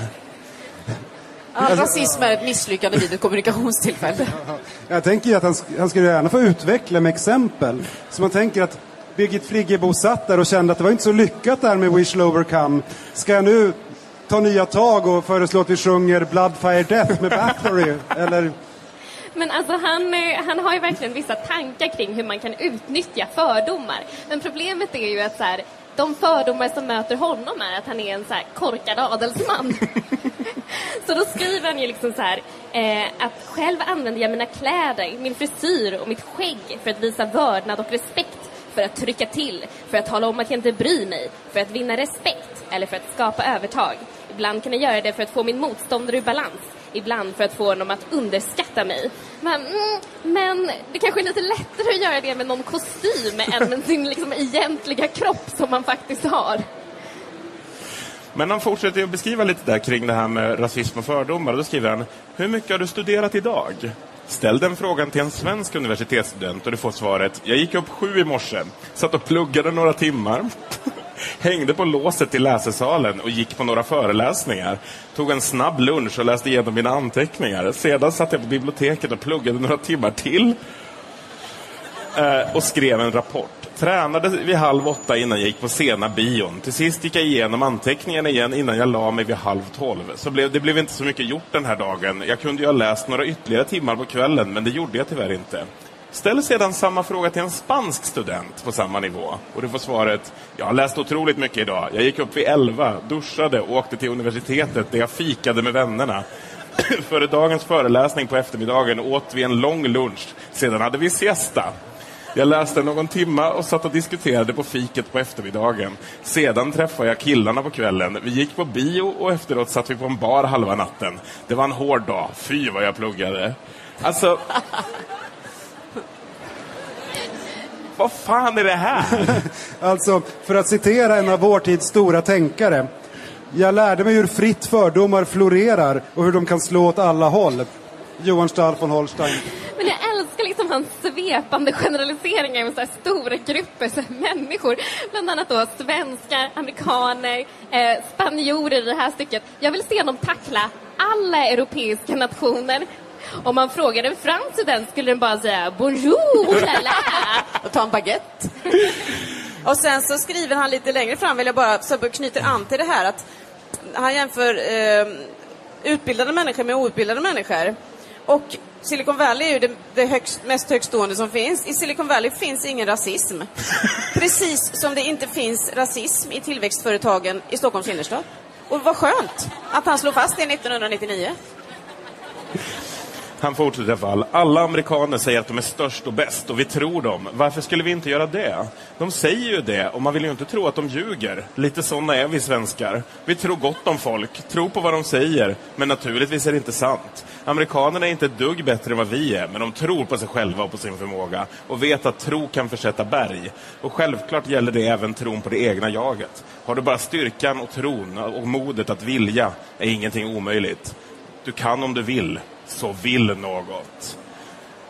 Ja, rasism är ett misslyckande vid ett kommunikationstillfälle. Jag tänker att han, han skulle gärna få utveckla med exempel. Så man tänker att Birgit Friggebo satt där och kände att det var inte så lyckat där med Wish Lower Come. Ska jag nu ta nya tag och föreslå att vi sjunger Blood Fire Death med Bathory? Eller Men alltså han, eh, han har ju verkligen vissa tankar kring hur man kan utnyttja fördomar. Men problemet är ju att så här, de fördomar som möter honom är att han är en så här korkad adelsman. så då skriver han ju liksom så här, eh, att själv använder jag mina kläder, min frisyr och mitt skägg för att visa vördnad och respekt, för att trycka till, för att tala om att jag inte bryr mig, för att vinna respekt eller för att skapa övertag. Ibland kan jag göra det för att få min motståndare ur balans ibland för att få honom att underskatta mig. Men, mm, men det kanske är lite lättare att göra det med någon kostym än med sin liksom, egentliga kropp som man faktiskt har. Men han fortsätter att beskriva lite där kring det här med rasism och fördomar. Då skriver han, hur mycket har du studerat idag? Ställ den frågan till en svensk universitetsstudent och du får svaret, jag gick upp sju i morse, satt och pluggade några timmar, hängde på låset till läsesalen och gick på några föreläsningar. Tog en snabb lunch och läste igenom mina anteckningar. Sedan satt jag på biblioteket och pluggade några timmar till eh, och skrev en rapport. Tränade vid halv åtta innan jag gick på sena bion. Till sist gick jag igenom anteckningarna igen innan jag la mig vid halv tolv. Så blev, det blev inte så mycket gjort den här dagen. Jag kunde ju ha läst några ytterligare timmar på kvällen, men det gjorde jag tyvärr inte. Ställ sedan samma fråga till en spansk student på samma nivå. Och du får svaret, jag har läst otroligt mycket idag. Jag gick upp vid elva, duschade och åkte till universitetet där jag fikade med vännerna. Före dagens föreläsning på eftermiddagen åt vi en lång lunch. Sedan hade vi siesta. Jag läste någon timma och satt och diskuterade på fiket på eftermiddagen. Sedan träffade jag killarna på kvällen. Vi gick på bio och efteråt satt vi på en bar halva natten. Det var en hård dag. Fy vad jag pluggade. Alltså... Vad fan är det här? Alltså, för att citera en av vår tids stora tänkare. Jag lärde mig hur fritt fördomar florerar och hur de kan slå åt alla håll. Johan Stahl von Holstein. Men jag älskar liksom hans svepande generaliseringar med så här stora grupper så här människor. Bland annat då svenskar, amerikaner, eh, spanjorer i det här stycket. Jag vill se dem tackla alla europeiska nationer. Om man frågar en fransk student skulle den bara säga bonjour, la och ta en baguette. och sen så skriver han lite längre fram, vill jag bara, så knyter an till det här att han jämför eh, utbildade människor med outbildade människor. Och Silicon Valley är ju det, det högst, mest högstående som finns. I Silicon Valley finns ingen rasism. Precis som det inte finns rasism i tillväxtföretagen i Stockholms innerstad. Och vad skönt att han slog fast det 1999. Han fortsätter i alla fall. Alla amerikaner säger att de är störst och bäst och vi tror dem. Varför skulle vi inte göra det? De säger ju det och man vill ju inte tro att de ljuger. Lite sådana är vi svenskar. Vi tror gott om folk, tror på vad de säger, men naturligtvis är det inte sant. Amerikanerna är inte ett dugg bättre än vad vi är, men de tror på sig själva och på sin förmåga och vet att tro kan försätta berg. Och självklart gäller det även tron på det egna jaget. Har du bara styrkan och tron och modet att vilja är ingenting omöjligt. Du kan om du vill, så vill något.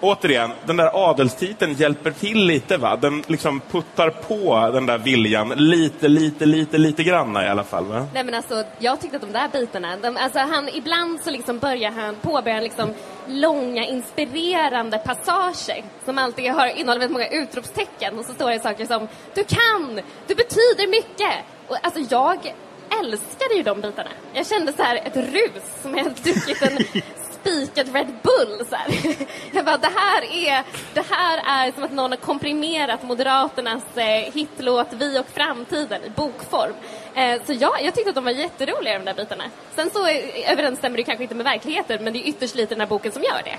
Återigen, den där adelstiteln hjälper till lite. va? Den liksom puttar på den där viljan lite, lite, lite, lite grann i alla fall. Va? Nej men alltså, jag tyckte att de där bitarna, de, alltså han, ibland så liksom börjar han, påbörjar han liksom långa inspirerande passager som alltid har, innehåller väldigt många utropstecken och så står det saker som Du kan! Du betyder mycket! Och alltså jag älskade ju de bitarna. Jag kände så här ett rus som jag hade druckit en spikad Red Bull. Så här. Jag bara, det här, är, det här är som att någon har komprimerat Moderaternas eh, hitlåt Vi och framtiden i bokform. Eh, så ja, jag tyckte att de var jätteroliga de där bitarna. Sen så eh, överensstämmer det kanske inte med verkligheten men det är ytterst lite den här boken som gör det.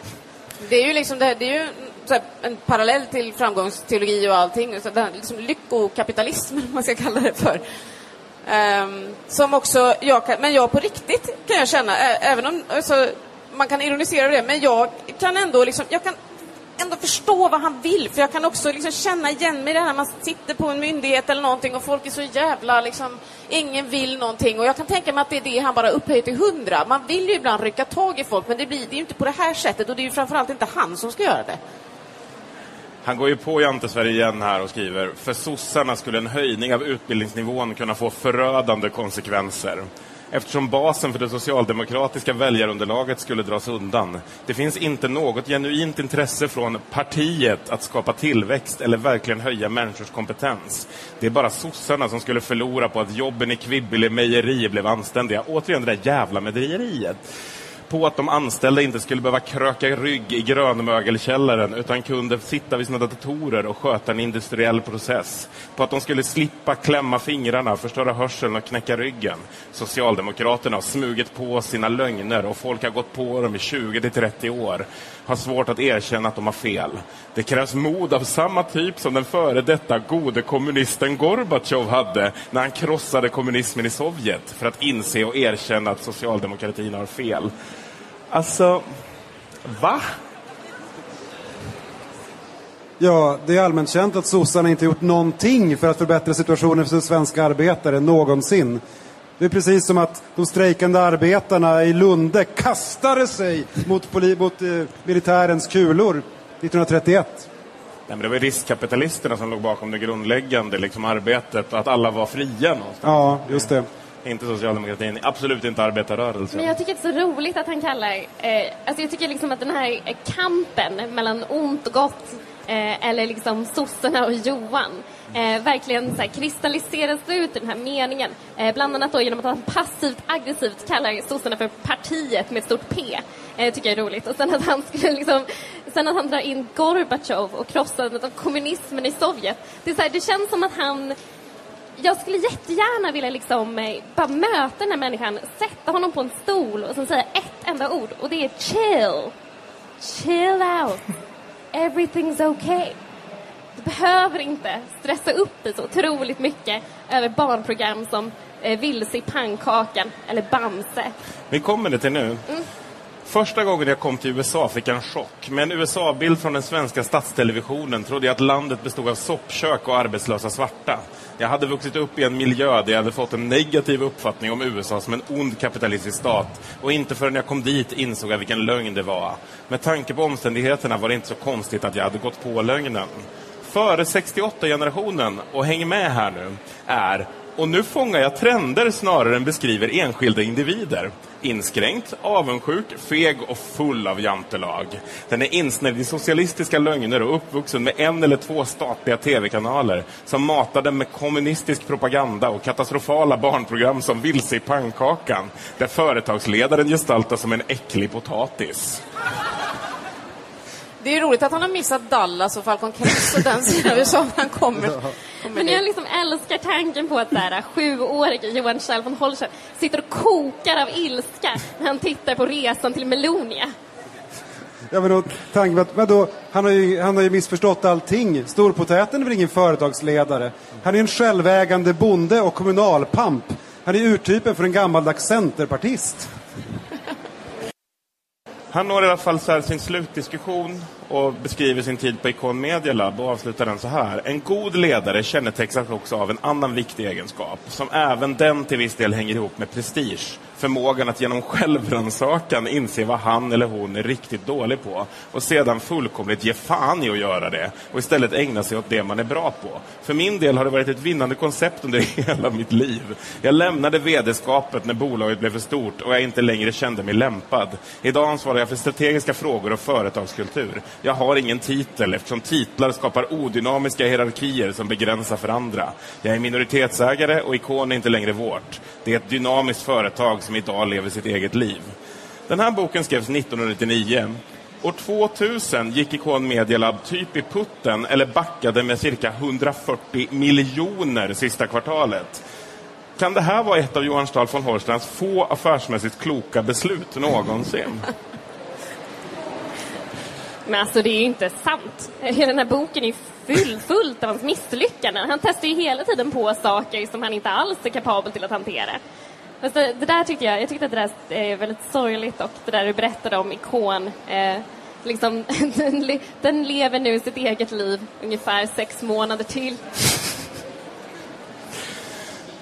Det är ju liksom det, det är ju en parallell till framgångsteologi och allting. Så här, liksom lyckokapitalism, om man ska kalla det för. Um, som också jag kan, men jag på riktigt kan jag känna, ä, även om alltså, man kan ironisera över det, men jag kan ändå liksom, jag kan ändå förstå vad han vill, för jag kan också liksom känna igen mig i det här, man sitter på en myndighet eller någonting och folk är så jävla liksom, ingen vill någonting och jag kan tänka mig att det är det han bara upphöjer till hundra. Man vill ju ibland rycka tag i folk, men det blir det är ju inte på det här sättet och det är ju framförallt inte han som ska göra det. Han går ju på Jantesverige igen här och skriver för sossarna skulle en höjning av utbildningsnivån kunna få förödande konsekvenser eftersom basen för det socialdemokratiska väljarunderlaget skulle dras undan. Det finns inte något genuint intresse från partiet att skapa tillväxt eller verkligen höja människors kompetens. Det är bara sossarna som skulle förlora på att jobben i Kvibbele mejeri blev anständiga. Återigen det där jävla mederiet på att de anställda inte skulle behöva kröka rygg i grönmögelkällaren utan kunde sitta vid sina datorer och sköta en industriell process. På att de skulle slippa klämma fingrarna, förstöra hörseln och knäcka ryggen. Socialdemokraterna har smugit på sina lögner och folk har gått på dem i 20-30 år. Har svårt att erkänna att de har fel. Det krävs mod av samma typ som den före detta gode kommunisten Gorbatjov hade när han krossade kommunismen i Sovjet för att inse och erkänna att socialdemokratin har fel. Alltså, va? Ja, det är allmänt känt att sossarna inte gjort någonting för att förbättra situationen för svenska arbetare någonsin. Det är precis som att de strejkande arbetarna i Lunde kastade sig mot, poli- mot eh, militärens kulor 1931. Nej, men det var riskkapitalisterna som låg bakom det grundläggande liksom arbetet, att alla var fria någonstans. Ja, just det. Inte socialdemokratin, absolut inte arbetarrörelsen. Men jag tycker det är så roligt att han kallar... Eh, alltså jag tycker liksom att den här kampen mellan ont och gott eh, eller liksom sossarna och Johan eh, verkligen så här, kristalliseras ut i den här meningen. Eh, bland annat då genom att han passivt aggressivt kallar sossarna för partiet med ett stort P. Eh, tycker jag är roligt. Och sen att han skulle liksom... Sen att han drar in Gorbatjov och krossandet av kommunismen i Sovjet. Det, är så här, det känns som att han jag skulle jättegärna vilja liksom, eh, bara möta den här människan, sätta honom på en stol och sen säga ett enda ord och det är chill. Chill out. Everything's okay. Behöver inte stressa upp dig så otroligt mycket över barnprogram som eh, Vilse i pannkakan eller Bamse. Vi kommer det till nu. Första gången jag kom till USA fick jag en chock. Med en USA-bild från den svenska statstelevisionen trodde jag att landet bestod av soppkök och arbetslösa svarta. Jag hade vuxit upp i en miljö där jag hade fått en negativ uppfattning om USA som en ond kapitalistisk stat. Och inte förrän jag kom dit insåg jag vilken lögn det var. Med tanke på omständigheterna var det inte så konstigt att jag hade gått på lögnen. Före 68-generationen, och häng med här nu, är och nu fångar jag trender snarare än beskriver enskilda individer. Inskränkt, avundsjuk, feg och full av jantelag. Den är insnärjd i socialistiska lögner och uppvuxen med en eller två statliga tv-kanaler som matar den med kommunistisk propaganda och katastrofala barnprogram som Vilse i pannkakan, där företagsledaren gestaltas som en äcklig potatis. Det är ju roligt att han har missat Dallas och Falcon Crest och den sidan av USA han kommer. kommer Men jag dit. liksom älskar tanken på att där, sjuårige Johan Kjell von Holstein sitter och kokar av ilska när han tittar på resan till Melonia. Ja, men då, tanken på att, vadå, han, har ju, han har ju missförstått allting. Storpotäten är väl ingen företagsledare? Han är en självägande bonde och kommunalpamp. Han är urtypen för en gammaldags centerpartist. Han når i alla fall så här sin slutdiskussion och beskriver sin tid på Icon Media Lab och avslutar den så här. En god ledare kännetecknas också av en annan viktig egenskap som även den till viss del hänger ihop med prestige. Förmågan att genom självrannsakan inse vad han eller hon är riktigt dålig på och sedan fullkomligt ge fan i att göra det och istället ägna sig åt det man är bra på. För min del har det varit ett vinnande koncept under hela mitt liv. Jag lämnade vd-skapet när bolaget blev för stort och jag inte längre kände mig lämpad. Idag ansvarar jag för strategiska frågor och företagskultur. Jag har ingen titel eftersom titlar skapar odynamiska hierarkier som begränsar för andra. Jag är minoritetsägare och Ikon är inte längre vårt. Det är ett dynamiskt företag som idag lever sitt eget liv. Den här boken skrevs 1999. År 2000 gick Ikon Medialab typ i putten eller backade med cirka 140 miljoner sista kvartalet. Kan det här vara ett av Johan Stahl von Holsteins få affärsmässigt kloka beslut någonsin? Men alltså det är ju inte sant. Hela den här boken är full, fullt av hans misslyckanden. Han testar ju hela tiden på saker som han inte alls är kapabel till att hantera. Alltså, det, där tyckte jag, jag tyckte att det där är väldigt sorgligt och det där du berättade om Ikon, eh, liksom, den, den lever nu sitt eget liv ungefär sex månader till.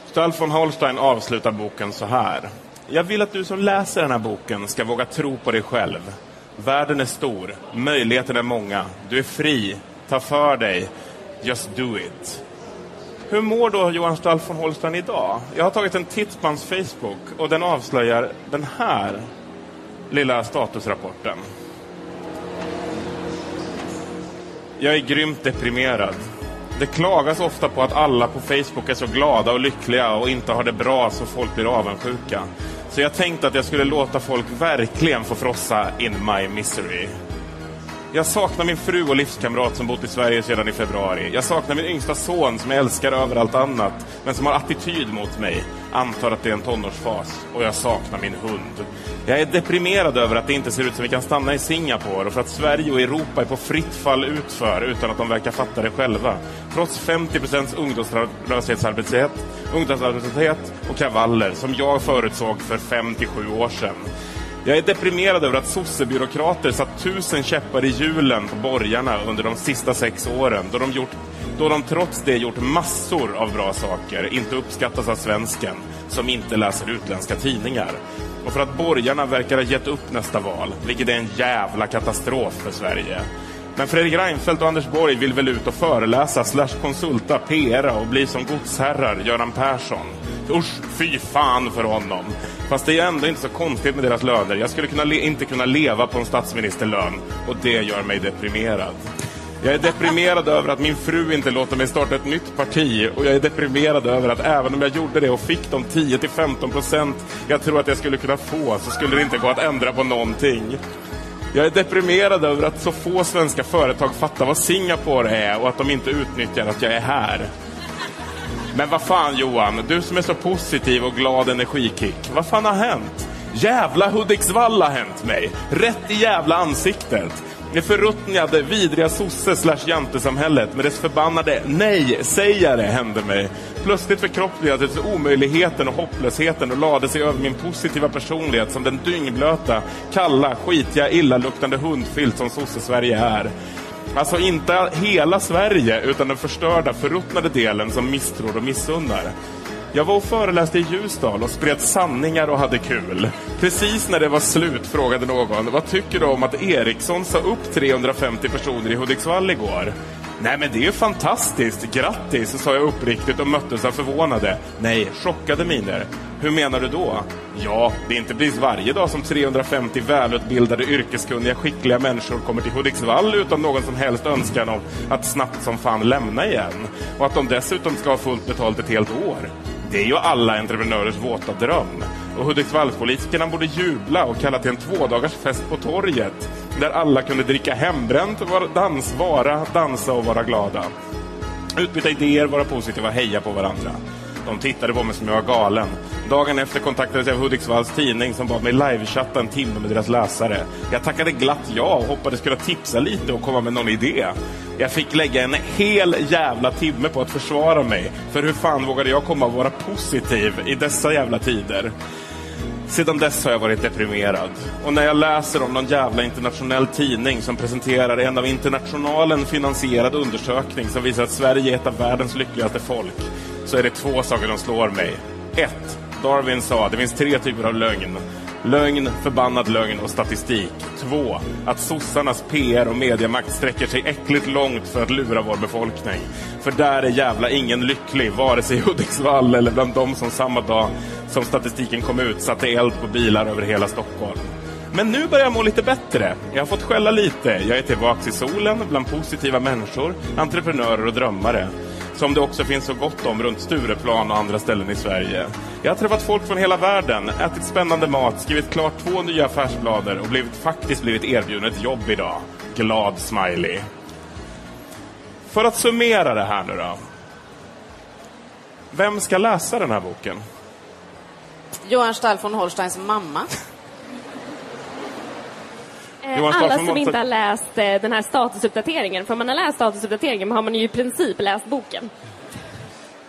Stöld von Holstein avslutar boken så här. Jag vill att du som läser den här boken ska våga tro på dig själv. Världen är stor, möjligheterna är många, du är fri, ta för dig, just do it. Hur mår då Johan Stall von Holstein idag? Jag har tagit en titt på hans Facebook och den avslöjar den här lilla statusrapporten. Jag är grymt deprimerad. Det klagas ofta på att alla på Facebook är så glada och lyckliga och inte har det bra så folk blir avundsjuka. Så jag tänkte att jag skulle låta folk verkligen få frossa in my misery. Jag saknar min fru och livskamrat som bott i Sverige sedan i februari. Jag saknar min yngsta son som jag älskar över allt annat, men som har attityd mot mig. Antar att det är en tonårsfas. Och jag saknar min hund. Jag är deprimerad över att det inte ser ut som vi kan stanna i Singapore och för att Sverige och Europa är på fritt fall utför utan att de verkar fatta det själva. Trots 50% ungdomslöshetsarbetslöshet, ungdomsarbetslöshet och kravaller som jag förutsåg för 5 till 7 år sedan. Jag är deprimerad över att sossebyråkrater satt tusen käppar i hjulen på borgarna under de sista sex åren, då de, gjort, då de trots det gjort massor av bra saker, inte uppskattas av svensken, som inte läser utländska tidningar. Och för att borgarna verkar ha gett upp nästa val, vilket är en jävla katastrof för Sverige. Men Fredrik Reinfeldt och Anders Borg vill väl ut och föreläsa, slash konsulta, PR och bli som godsherrar Göran Persson. Usch, fy fan för honom. Fast det är ändå inte så konstigt med deras löner. Jag skulle kunna inte kunna leva på en statsministerlön och det gör mig deprimerad. Jag är deprimerad över att min fru inte låter mig starta ett nytt parti och jag är deprimerad över att även om jag gjorde det och fick de 10-15 procent jag tror att jag skulle kunna få så skulle det inte gå att ändra på någonting. Jag är deprimerad över att så få svenska företag fattar vad Singapore är och att de inte utnyttjar att jag är här. Men vad fan Johan, du som är så positiv och glad energikick. Vad fan har hänt? Jävla Hudiksvall har hänt mig. Rätt i jävla ansiktet. Det förruttnade, vidriga sosse slash jantesamhället med dess förbannade nej-sägare hände mig. Plötsligt förkroppsligades omöjligheten och hopplösheten och lade sig över min positiva personlighet som den dyngblöta, kalla, skitiga, illaluktande hundfilt som sosse-Sverige är. Alltså inte hela Sverige, utan den förstörda, förruttnade delen som misstror och missunnar. Jag var och föreläste i Ljusdal och spred sanningar och hade kul. Precis när det var slut frågade någon, vad tycker du om att Ericsson sa upp 350 personer i Hudiksvall igår? Nej men det är ju fantastiskt, grattis, sa jag uppriktigt och möttes av förvånade, nej, chockade miner. Hur menar du då? Ja, det är inte precis varje dag som 350 välutbildade, yrkeskunniga, skickliga människor kommer till Hudiksvall utan någon som helst önskan om att snabbt som fan lämna igen. Och att de dessutom ska ha fullt betalt ett helt år. Det är ju alla entreprenörers våta dröm. Och Hudiksvallspolitikerna borde jubla och kalla till en tvådagars fest på torget där alla kunde dricka hembränt, dans, vara, dansa och vara glada. Utbyta idéer, vara positiva, heja på varandra. De tittade på mig som jag var galen. Dagen efter kontaktades jag av Hudiksvalls tidning som bad mig livechatta en timme med deras läsare. Jag tackade glatt ja och hoppades kunna tipsa lite och komma med någon idé. Jag fick lägga en hel jävla timme på att försvara mig. För hur fan vågade jag komma och vara positiv i dessa jävla tider? Sedan dess har jag varit deprimerad. Och när jag läser om någon jävla internationell tidning som presenterar en av Internationalen finansierad undersökning som visar att Sverige är ett av världens lyckligaste folk, så är det två saker som slår mig. Ett, Darwin sa, det finns tre typer av lögn. Lögn, förbannad lögn och statistik. Två, att sossarnas PR och mediamakt sträcker sig äckligt långt för att lura vår befolkning. För där är jävla ingen lycklig, vare sig i Hudiksvall eller bland de som samma dag som statistiken kom ut satte eld på bilar över hela Stockholm. Men nu börjar jag må lite bättre. Jag har fått skälla lite. Jag är tillbaks i solen bland positiva människor, entreprenörer och drömmare som det också finns så gott om runt Stureplan och andra ställen i Sverige. Jag har träffat folk från hela världen, ätit spännande mat, skrivit klart två nya affärsblader och blivit, faktiskt blivit erbjuden ett jobb idag. Glad smiley. För att summera det här nu då. Vem ska läsa den här boken? Johan Stall von Holsteins mamma. Eh, Johan Alla Staffan som inte har läst eh, den här statusuppdateringen, för om man har läst statusuppdateringen har man ju i princip läst boken.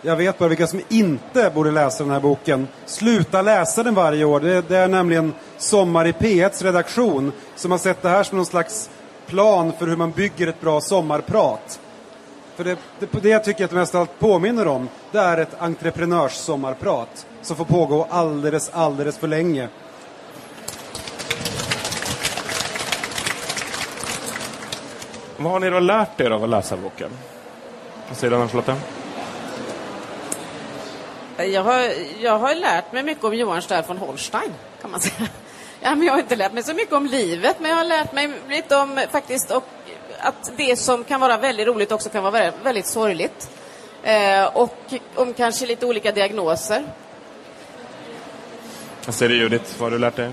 Jag vet bara vilka som inte borde läsa den här boken. Sluta läsa den varje år. Det, det är nämligen Sommar i P1s redaktion som har sett det här som någon slags plan för hur man bygger ett bra sommarprat. För det, det, det jag tycker att det mest allt påminner om, det är ett entreprenörssommarprat som får pågå alldeles, alldeles för länge. Vad har ni då lärt er av att läsa boken? Vad säger du, Anna-Charlotta? Jag har, jag har lärt mig mycket om Johan Stall von Holstein, kan man säga. Ja, men jag har inte lärt mig så mycket om livet, men jag har lärt mig lite om faktiskt och att det som kan vara väldigt roligt också kan vara väldigt, väldigt sorgligt. Eh, och om kanske lite olika diagnoser. Vad säger du, Judith? Vad har du lärt dig?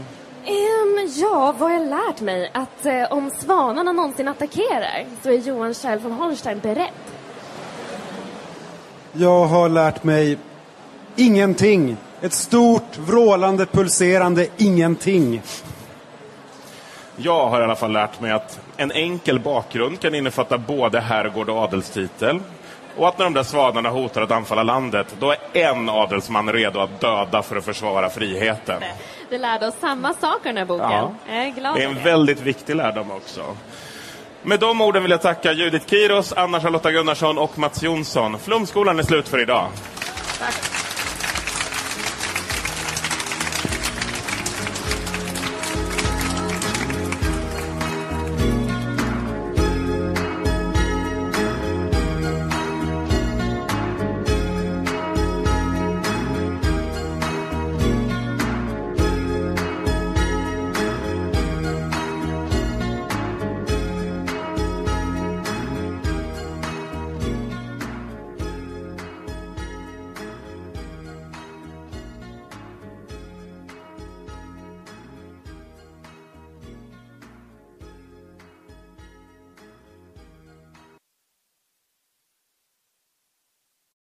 Ehm, ja, vad har jag lärt mig? Att eh, om svanarna någonsin attackerar så är Johan Kjell von Holstein beredd. Jag har lärt mig ingenting. Ett stort, vrålande, pulserande ingenting. Jag har i alla fall lärt mig att en enkel bakgrund kan innefatta både herrgård och adelstitel. Och att när de där svanarna hotar att anfalla landet, då är en adelsman redo att döda för att försvara friheten. Vi lärde oss samma saker den här boken. Ja. Jag är glad Det är en det. väldigt viktig lärdom också. Med de orden vill jag tacka Judith Kiros, Anna-Charlotta Gunnarsson och Mats Jonsson. Flumskolan är slut för idag. Tack.